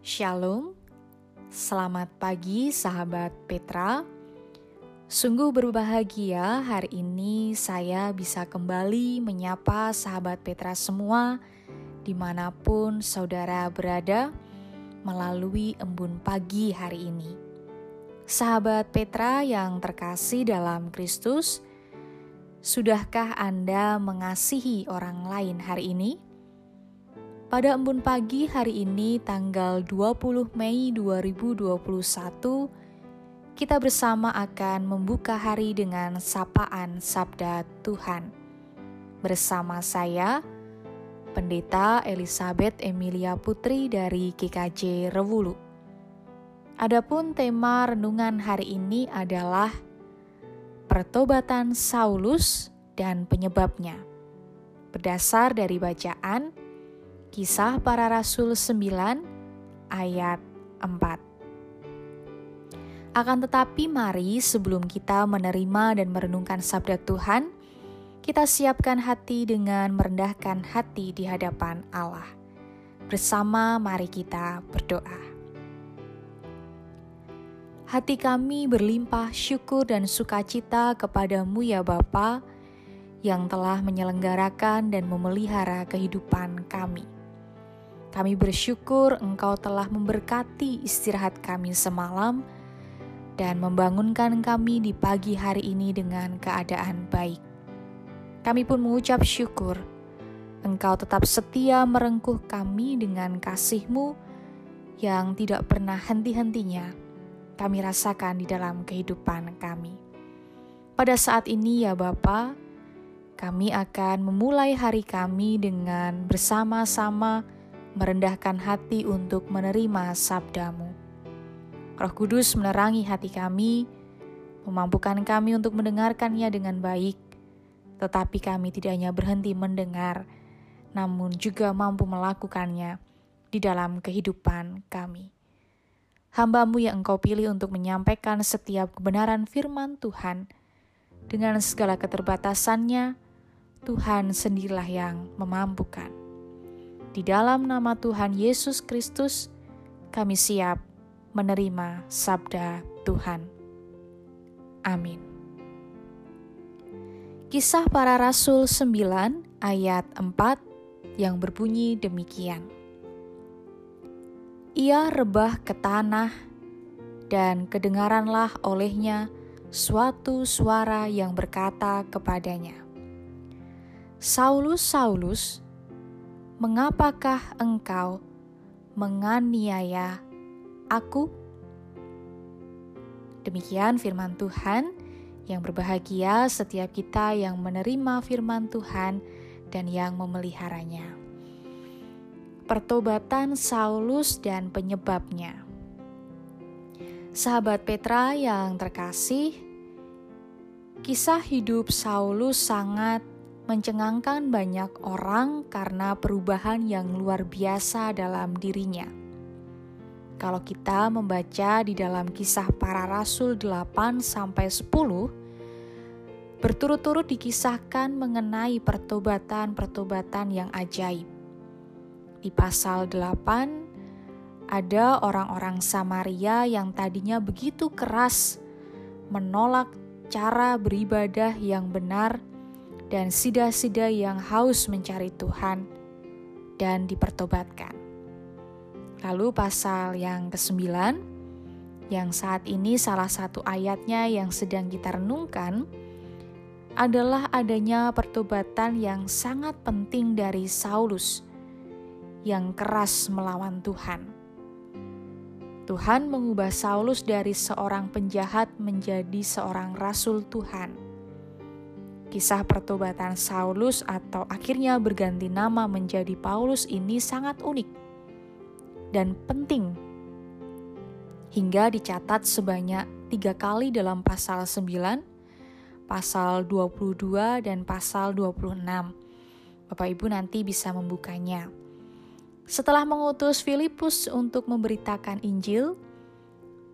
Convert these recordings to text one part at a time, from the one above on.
Shalom, selamat pagi sahabat Petra. Sungguh berbahagia hari ini saya bisa kembali menyapa sahabat Petra semua di mana pun saudara berada melalui embun pagi hari ini. Sahabat Petra yang terkasih dalam Kristus, sudahkah Anda mengasihi orang lain hari ini? Pada embun pagi hari ini tanggal 20 Mei 2021 kita bersama akan membuka hari dengan sapaan sabda Tuhan. Bersama saya Pendeta Elizabeth Emilia Putri dari GKJ Rewulu. Adapun tema renungan hari ini adalah pertobatan Saulus dan penyebabnya. Berdasar dari bacaan Kisah Para Rasul 9 ayat 4. Akan tetapi mari sebelum kita menerima dan merenungkan sabda Tuhan, kita siapkan hati dengan merendahkan hati di hadapan Allah. Bersama mari kita berdoa. Hati kami berlimpah syukur dan sukacita kepadamu ya Bapa yang telah menyelenggarakan dan memelihara kehidupan kami. Kami bersyukur Engkau telah memberkati istirahat kami semalam dan membangunkan kami di pagi hari ini dengan keadaan baik. Kami pun mengucap syukur Engkau tetap setia merengkuh kami dengan kasih-Mu yang tidak pernah henti-hentinya kami rasakan di dalam kehidupan kami. Pada saat ini ya Bapa, kami akan memulai hari kami dengan bersama-sama merendahkan hati untuk menerima sabdamu. Roh Kudus menerangi hati kami, memampukan kami untuk mendengarkannya dengan baik, tetapi kami tidak hanya berhenti mendengar, namun juga mampu melakukannya di dalam kehidupan kami. Hambamu yang engkau pilih untuk menyampaikan setiap kebenaran firman Tuhan, dengan segala keterbatasannya, Tuhan sendirilah yang memampukan. Di dalam nama Tuhan Yesus Kristus, kami siap menerima sabda Tuhan. Amin. Kisah para Rasul 9 ayat 4 yang berbunyi demikian. Ia rebah ke tanah dan kedengaranlah olehnya suatu suara yang berkata kepadanya, Saulus, Saulus, mengapakah engkau menganiaya aku? Demikian firman Tuhan yang berbahagia setiap kita yang menerima firman Tuhan dan yang memeliharanya. Pertobatan Saulus dan penyebabnya. Sahabat Petra yang terkasih, kisah hidup Saulus sangat mencengangkan banyak orang karena perubahan yang luar biasa dalam dirinya. Kalau kita membaca di dalam kisah para rasul 8 sampai 10 berturut-turut dikisahkan mengenai pertobatan-pertobatan yang ajaib. Di pasal 8 ada orang-orang Samaria yang tadinya begitu keras menolak cara beribadah yang benar dan sida-sida yang haus mencari Tuhan dan dipertobatkan. Lalu pasal yang ke-9 yang saat ini salah satu ayatnya yang sedang kita renungkan adalah adanya pertobatan yang sangat penting dari Saulus yang keras melawan Tuhan. Tuhan mengubah Saulus dari seorang penjahat menjadi seorang rasul Tuhan Kisah pertobatan Saulus atau akhirnya berganti nama menjadi Paulus ini sangat unik dan penting hingga dicatat sebanyak tiga kali dalam pasal 9, pasal 22, dan pasal 26. Bapak Ibu nanti bisa membukanya. Setelah mengutus Filipus untuk memberitakan Injil,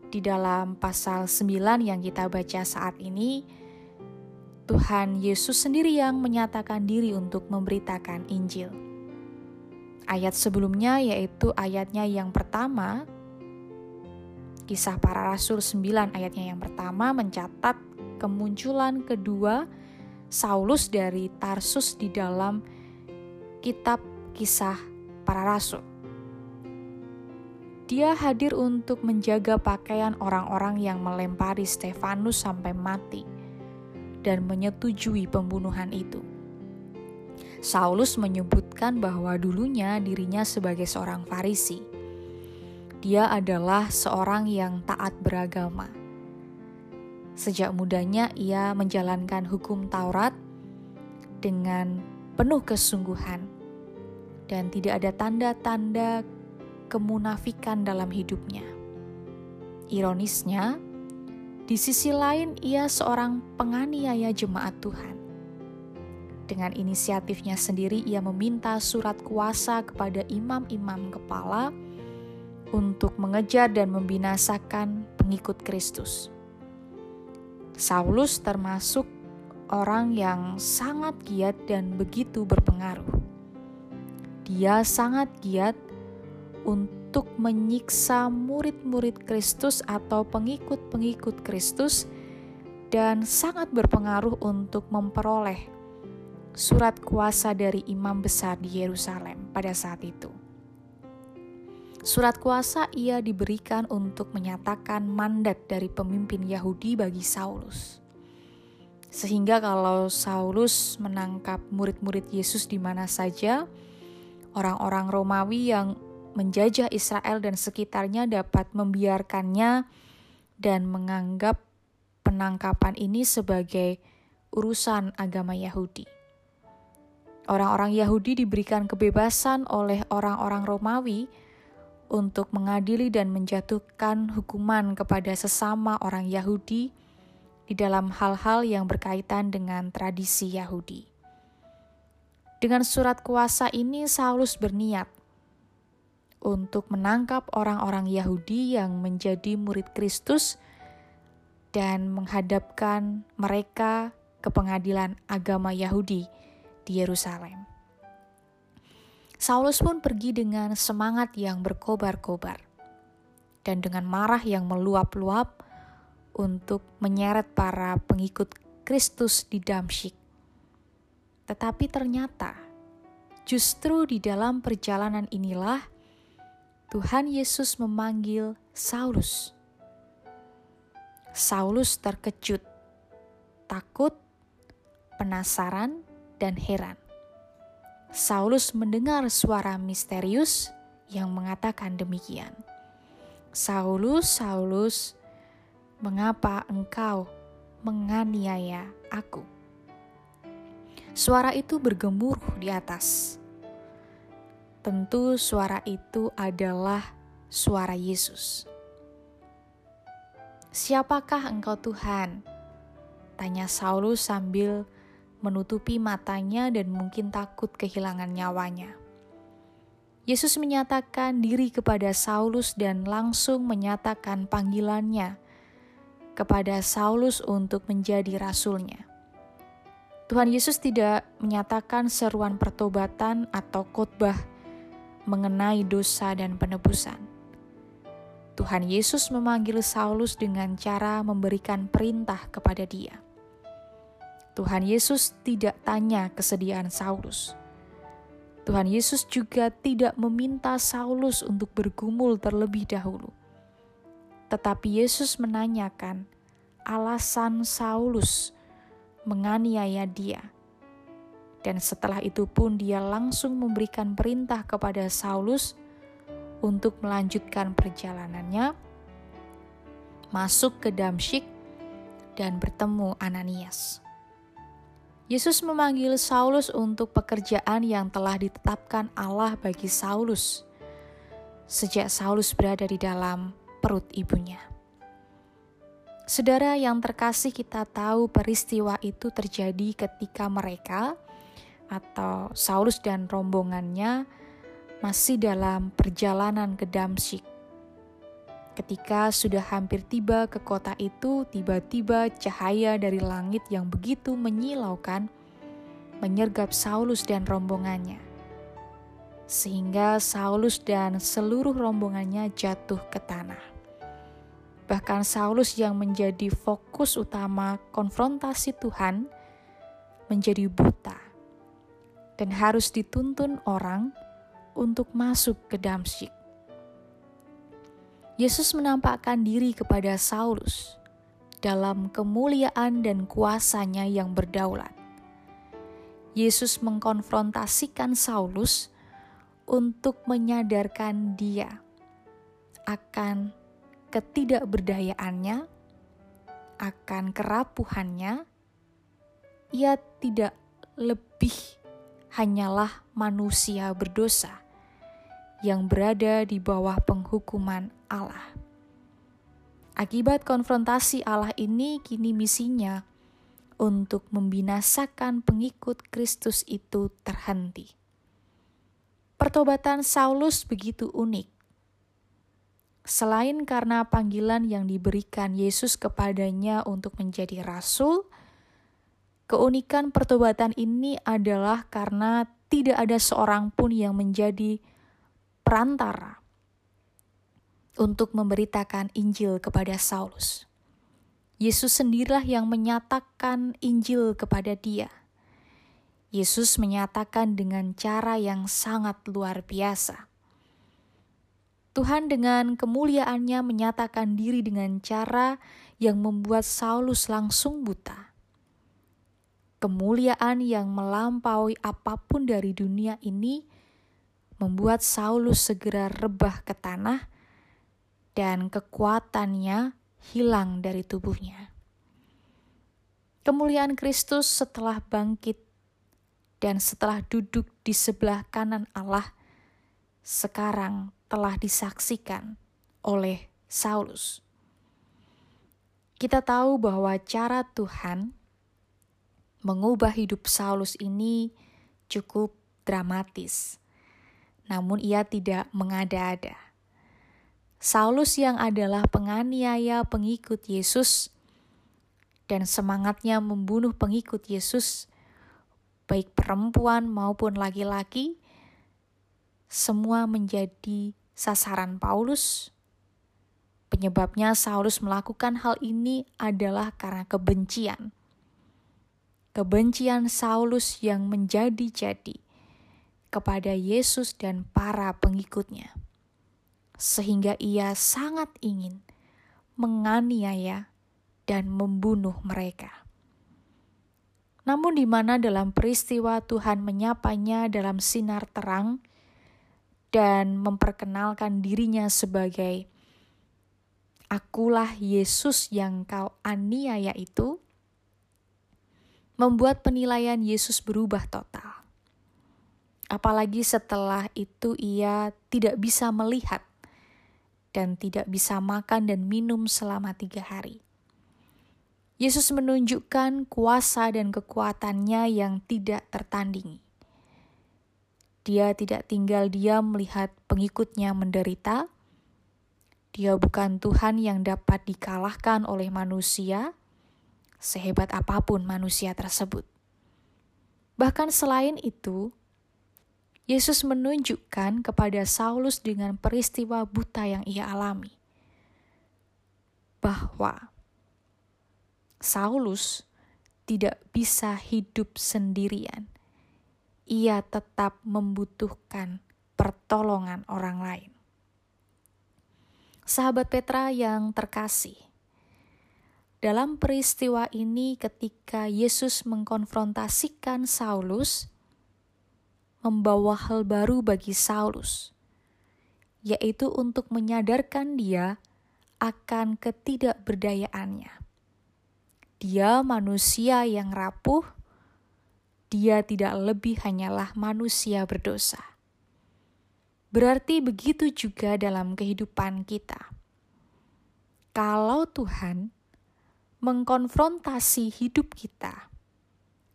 di dalam pasal 9 yang kita baca saat ini, Tuhan Yesus sendiri yang menyatakan diri untuk memberitakan Injil. Ayat sebelumnya yaitu ayatnya yang pertama Kisah para Rasul 9 ayatnya yang pertama mencatat kemunculan kedua Saulus dari Tarsus di dalam kitab kisah para rasul. Dia hadir untuk menjaga pakaian orang-orang yang melempari Stefanus sampai mati dan menyetujui pembunuhan itu. Saulus menyebutkan bahwa dulunya dirinya sebagai seorang Farisi. Dia adalah seorang yang taat beragama Sejak mudanya ia menjalankan hukum Taurat dengan penuh kesungguhan dan tidak ada tanda-tanda kemunafikan dalam hidupnya. Ironisnya, di sisi lain ia seorang penganiaya jemaat Tuhan. Dengan inisiatifnya sendiri ia meminta surat kuasa kepada imam-imam kepala untuk mengejar dan membinasakan pengikut Kristus. Saulus termasuk orang yang sangat giat dan begitu berpengaruh. Dia sangat giat untuk menyiksa murid-murid Kristus atau pengikut-pengikut Kristus dan sangat berpengaruh untuk memperoleh surat kuasa dari imam besar di Yerusalem pada saat itu. Surat kuasa ia diberikan untuk menyatakan mandat dari pemimpin Yahudi bagi Saulus. Sehingga kalau Saulus menangkap murid-murid Yesus di mana saja, orang-orang Romawi yang menjajah Israel dan sekitarnya dapat membiarkannya dan menganggap penangkapan ini sebagai urusan agama Yahudi. Orang-orang Yahudi diberikan kebebasan oleh orang-orang Romawi untuk mengadili dan menjatuhkan hukuman kepada sesama orang Yahudi di dalam hal-hal yang berkaitan dengan tradisi Yahudi. Dengan surat kuasa ini, Saulus berniat untuk menangkap orang-orang Yahudi yang menjadi murid Kristus dan menghadapkan mereka ke pengadilan agama Yahudi di Yerusalem. Saulus pun pergi dengan semangat yang berkobar-kobar dan dengan marah yang meluap-luap untuk menyeret para pengikut Kristus di Damsyik. Tetapi ternyata justru di dalam perjalanan inilah Tuhan Yesus memanggil Saulus. Saulus terkejut, takut, penasaran, dan heran. Saulus mendengar suara misterius yang mengatakan demikian. Saulus, Saulus, mengapa engkau menganiaya aku? Suara itu bergemuruh di atas. Tentu suara itu adalah suara Yesus. Siapakah engkau Tuhan? Tanya Saulus sambil menutupi matanya dan mungkin takut kehilangan nyawanya. Yesus menyatakan diri kepada Saulus dan langsung menyatakan panggilannya kepada Saulus untuk menjadi rasulnya. Tuhan Yesus tidak menyatakan seruan pertobatan atau khotbah mengenai dosa dan penebusan. Tuhan Yesus memanggil Saulus dengan cara memberikan perintah kepada dia. Tuhan Yesus tidak tanya kesediaan Saulus. Tuhan Yesus juga tidak meminta Saulus untuk bergumul terlebih dahulu. Tetapi Yesus menanyakan alasan Saulus menganiaya dia. Dan setelah itu pun dia langsung memberikan perintah kepada Saulus untuk melanjutkan perjalanannya, masuk ke Damsyik, dan bertemu Ananias. Yesus memanggil Saulus untuk pekerjaan yang telah ditetapkan Allah bagi Saulus sejak Saulus berada di dalam perut ibunya. Saudara yang terkasih, kita tahu peristiwa itu terjadi ketika mereka atau Saulus dan rombongannya masih dalam perjalanan ke Damsyik Ketika sudah hampir tiba ke kota itu, tiba-tiba cahaya dari langit yang begitu menyilaukan menyergap Saulus dan rombongannya. sehingga Saulus dan seluruh rombongannya jatuh ke tanah. Bahkan Saulus yang menjadi fokus utama konfrontasi Tuhan menjadi buta dan harus dituntun orang untuk masuk ke Damsyik. Yesus menampakkan diri kepada Saulus dalam kemuliaan dan kuasanya yang berdaulat. Yesus mengkonfrontasikan Saulus untuk menyadarkan dia akan ketidakberdayaannya, akan kerapuhannya. Ia tidak lebih hanyalah manusia berdosa yang berada di bawah penghukuman Allah. Akibat konfrontasi Allah ini, kini misinya untuk membinasakan pengikut Kristus itu terhenti. Pertobatan Saulus begitu unik. Selain karena panggilan yang diberikan Yesus kepadanya untuk menjadi rasul, keunikan pertobatan ini adalah karena tidak ada seorang pun yang menjadi perantara untuk memberitakan Injil kepada Saulus. Yesus sendirilah yang menyatakan Injil kepada dia Yesus menyatakan dengan cara yang sangat luar biasa. Tuhan dengan kemuliaannya menyatakan diri dengan cara yang membuat Saulus langsung buta. Kemuliaan yang melampaui apa pun dari dunia ini membuat Saulus segera rebah ke tanah dan kekuatannya hilang dari tubuhnya. Kemuliaan Kristus setelah bangkit dan setelah duduk di sebelah kanan Allah, sekarang telah disaksikan oleh Saulus. Kita tahu bahwa cara Tuhan mengubah hidup Saulus ini cukup dramatis, namun ia tidak mengada-ada. Saulus yang adalah penganiaya pengikut Yesus dan semangatnya membunuh pengikut Yesus baik perempuan maupun laki-laki, semua menjadi sasaran Paulus. Penyebabnya Saulus melakukan hal ini adalah karena kebencian. Kebencian Saulus yang menjadi-jadi kepada Yesus dan para pengikutnya. Sehingga ia sangat ingin menganiaya dan membunuh mereka. Namun di mana dalam peristiwa Tuhan menyapanya dalam sinar terang dan memperkenalkan dirinya sebagai Akulah Yesus yang kau aniaya itu, membuat penilaian Yesus berubah total. Apalagi setelah itu ia tidak bisa melihat dan tidak bisa makan dan minum selama tiga hari. Yesus menunjukkan kuasa dan kekuatannya yang tidak tertandingi. Dia tidak tinggal diam melihat pengikutnya menderita. Dia bukan Tuhan yang dapat dikalahkan oleh manusia, sehebat apa pun manusia tersebut. Bahkan selain itu, Yesus menunjukkan kepada Saulus dengan peristiwa buta yang ia alami bahwa Saulus tidak bisa hidup sendirian. Ia tetap membutuhkan pertolongan orang lain. Sahabat Petra yang terkasih, dalam peristiwa ini, ketika Yesus mengkonfrontasikan Saulus, membawa hal baru bagi Saulus, yaitu untuk menyadarkan dia akan ketidakberdayaannya. Dia manusia yang rapuh, dia tidak lebih hanyalah manusia berdosa. Berarti begitu juga dalam kehidupan kita. Kalau Tuhan mengkonfrontasi hidup kita,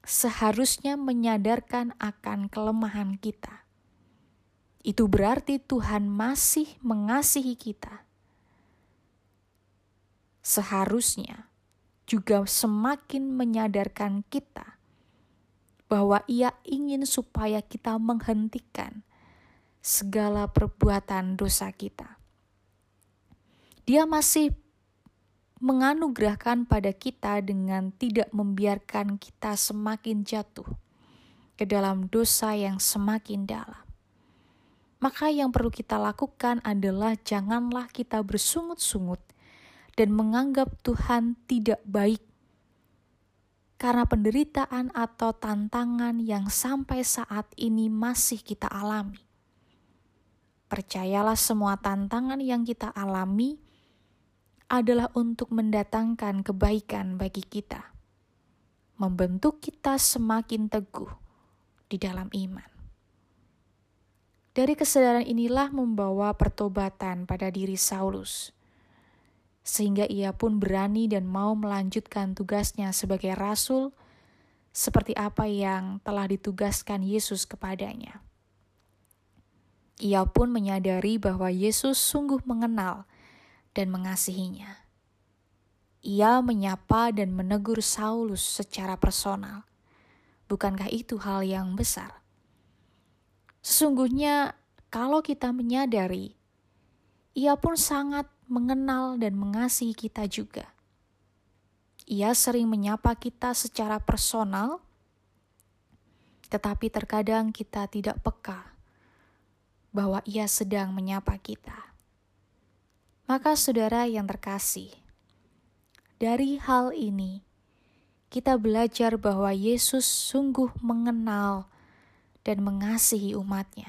seharusnya menyadarkan akan kelemahan kita. Itu berarti Tuhan masih mengasihi kita. Seharusnya juga semakin menyadarkan kita bahwa Ia ingin supaya kita menghentikan segala perbuatan dosa kita. Dia masih menganugerahkan pada kita dengan tidak membiarkan kita semakin jatuh ke dalam dosa yang semakin dalam. Maka yang perlu kita lakukan adalah janganlah kita bersungut-sungut dan menganggap Tuhan tidak baik karena penderitaan atau tantangan yang sampai saat ini masih kita alami. Percayalah semua tantangan yang kita alami adalah untuk mendatangkan kebaikan bagi kita, membentuk kita semakin teguh di dalam iman. Dari kesadaran inilah membawa pertobatan pada diri Saulus, sehingga ia pun berani dan mau melanjutkan tugasnya sebagai rasul, seperti apa yang telah ditugaskan Yesus kepadanya. Ia pun menyadari bahwa Yesus sungguh mengenal dan mengasihinya. Ia menyapa dan menegur Saulus secara personal. Bukankah itu hal yang besar? Sesungguhnya, kalau kita menyadari, ia pun sangat mengenal dan mengasihi kita juga. Ia sering menyapa kita secara personal, tetapi terkadang kita tidak peka bahwa ia sedang menyapa kita. Maka, saudara yang terkasih, dari hal ini kita belajar bahwa Yesus sungguh mengenal dan mengasihi umatnya.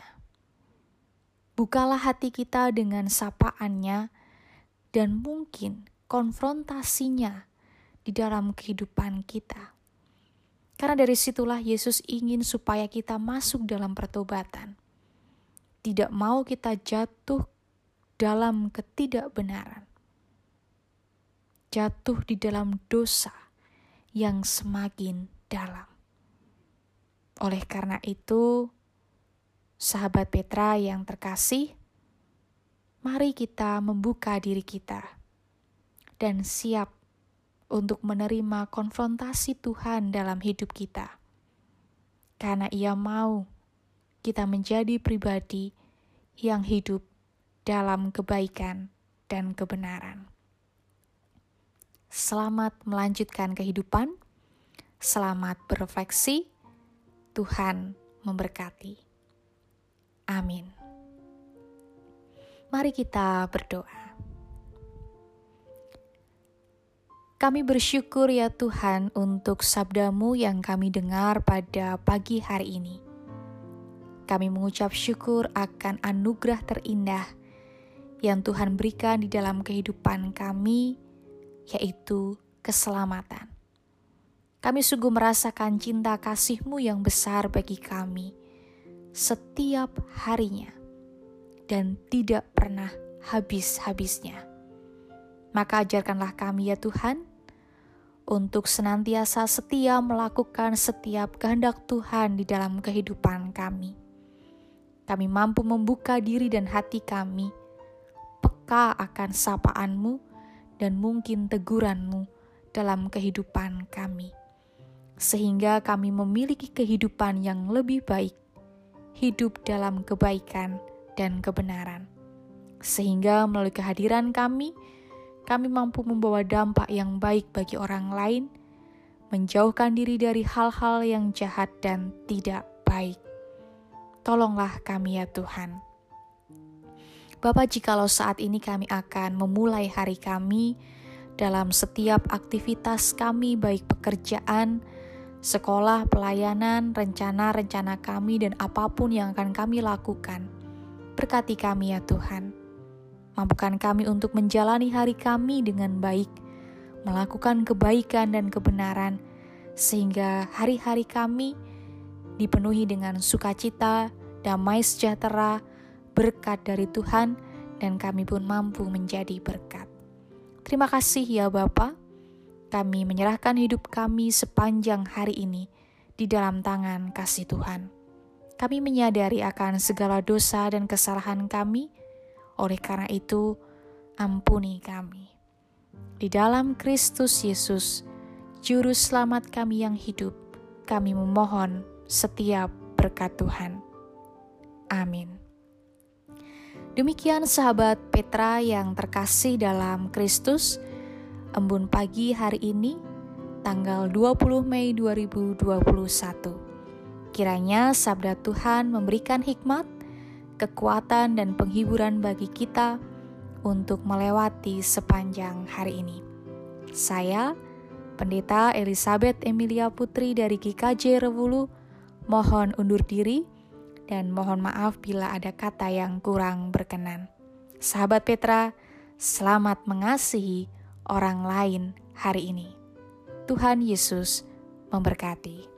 Bukalah hati kita dengan sapaannya dan mungkin konfrontasinya di dalam kehidupan kita. Karena dari situlah Yesus ingin supaya kita masuk dalam pertobatan. Tidak mau kita jatuh dalam ketidakbenaran, jatuh di dalam dosa yang semakin dalam. Oleh karena itu, sahabat Petra yang terkasih, mari kita membuka diri kita dan siap untuk menerima konfrontasi Tuhan dalam hidup kita, karena Ia mau kita menjadi pribadi yang hidup dalam kebaikan dan kebenaran. Selamat melanjutkan kehidupan, selamat berefleksi. Tuhan memberkati. Amin. Mari kita berdoa. Kami bersyukur ya Tuhan untuk sabdamu yang kami dengar pada pagi hari ini. Kami mengucap syukur akan anugerah terindah yang Tuhan berikan di dalam kehidupan kami, yaitu keselamatan. Kami sungguh merasakan cinta kasih-Mu yang besar bagi kami setiap harinya dan tidak pernah habis-habisnya. Maka ajarkanlah kami ya Tuhan, untuk senantiasa setia melakukan setiap kehendak Tuhan di dalam kehidupan kami. Kami mampu membuka diri dan hati kami peka akan sapaanmu dan mungkin teguranmu dalam kehidupan kami. Sehingga kami memiliki kehidupan yang lebih baik, hidup dalam kebaikan dan kebenaran. Sehingga melalui kehadiran kami, kami mampu membawa dampak yang baik bagi orang lain, menjauhkan diri dari hal-hal yang jahat dan tidak baik. Tolonglah kami ya Tuhan Bapak, jikalau saat ini kami akan memulai hari kami dalam setiap aktivitas kami, baik pekerjaan, sekolah, pelayanan, rencana-rencana kami, dan apa pun yang akan kami lakukan. Berkati kami, ya Tuhan. Mampukan kami untuk menjalani hari kami dengan baik, melakukan kebaikan dan kebenaran, sehingga hari-hari kami dipenuhi dengan sukacita, damai sejahtera, berkat dari Tuhan dan kami pun mampu menjadi berkat. Terima kasih ya Bapa. Kami menyerahkan hidup kami sepanjang hari ini di dalam tangan kasih Tuhan. Kami menyadari akan segala dosa dan kesalahan kami, oleh karena itu ampuni kami. Di dalam Kristus Yesus, Juru Selamat kami yang hidup, kami memohon setiap berkat Tuhan. Amin. Demikian sahabat Petra yang terkasih dalam Kristus, embun pagi hari ini, tanggal 20 Mei 2021. Kiranya sabda Tuhan memberikan hikmat, kekuatan dan penghiburan bagi kita untuk melewati sepanjang hari ini. Saya, Pendeta Elizabeth Emilia Putri dari GKJ Rewulu, mohon undur diri dan mohon maaf bila ada kata yang kurang berkenan. Sahabat Petra, selamat mengasihi orang lain hari ini. Tuhan Yesus memberkati.